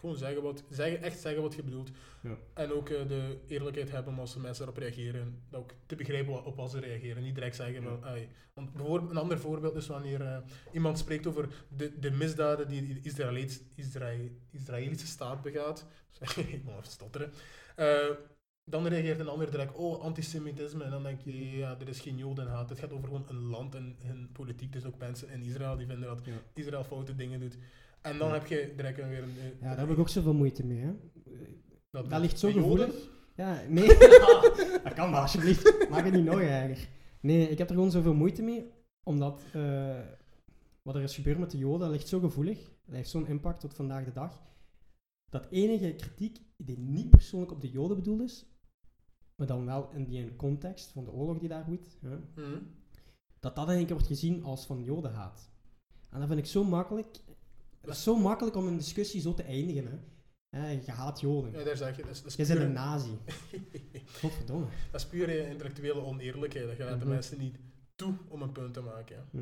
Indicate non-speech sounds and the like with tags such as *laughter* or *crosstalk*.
Gewoon zeggen wat, zeggen, echt zeggen wat je bedoelt. Ja. En ook eh, de eerlijkheid hebben als mensen erop reageren. Dat ook te begrijpen wat, op wat ze reageren. Niet direct zeggen van... Want bijvoorbeeld, een ander voorbeeld is wanneer eh, iemand spreekt over de, de misdaden die de Israëli's- Israël, Israëlische staat begaat. *laughs* Ik moet even stotteren. Eh, dan reageert een ander direct, oh, antisemitisme. En dan denk je, ja, er is geen jodenhaat. Het gaat over gewoon een land en hun politiek. Dus ook mensen in Israël die vinden dat Ja. Israël foute dingen doet. En dan heb je direct weer een... Ja, daar heb ik ook zoveel moeite mee. Hè. dat, Dat ligt zo gevoelig. Ja, nee. *laughs* dat kan maar, alsjeblieft. Maak het niet nog erger. Nee, ik heb er gewoon zoveel moeite mee, omdat eh, wat er is gebeurd met de Joden, dat ligt zo gevoelig. Dat heeft zo'n impact tot vandaag de dag. Dat enige kritiek die niet persoonlijk op de Joden bedoeld is, maar dan wel in die context van de oorlog die daar woedt, hè, Mhm. dat dat in één keer wordt gezien als van Jodenhaat. En dat vind ik zo makkelijk. Dat is zo makkelijk om een discussie zo te eindigen. Hè. Je haat Joden. Ja, daar zeg je. Dat is, dat is Je bent een nazi. *laughs* Godverdomme. Dat is pure intellectuele oneerlijkheid. Dat je laat de Mhm. mensen niet toe om een punt te maken. hè.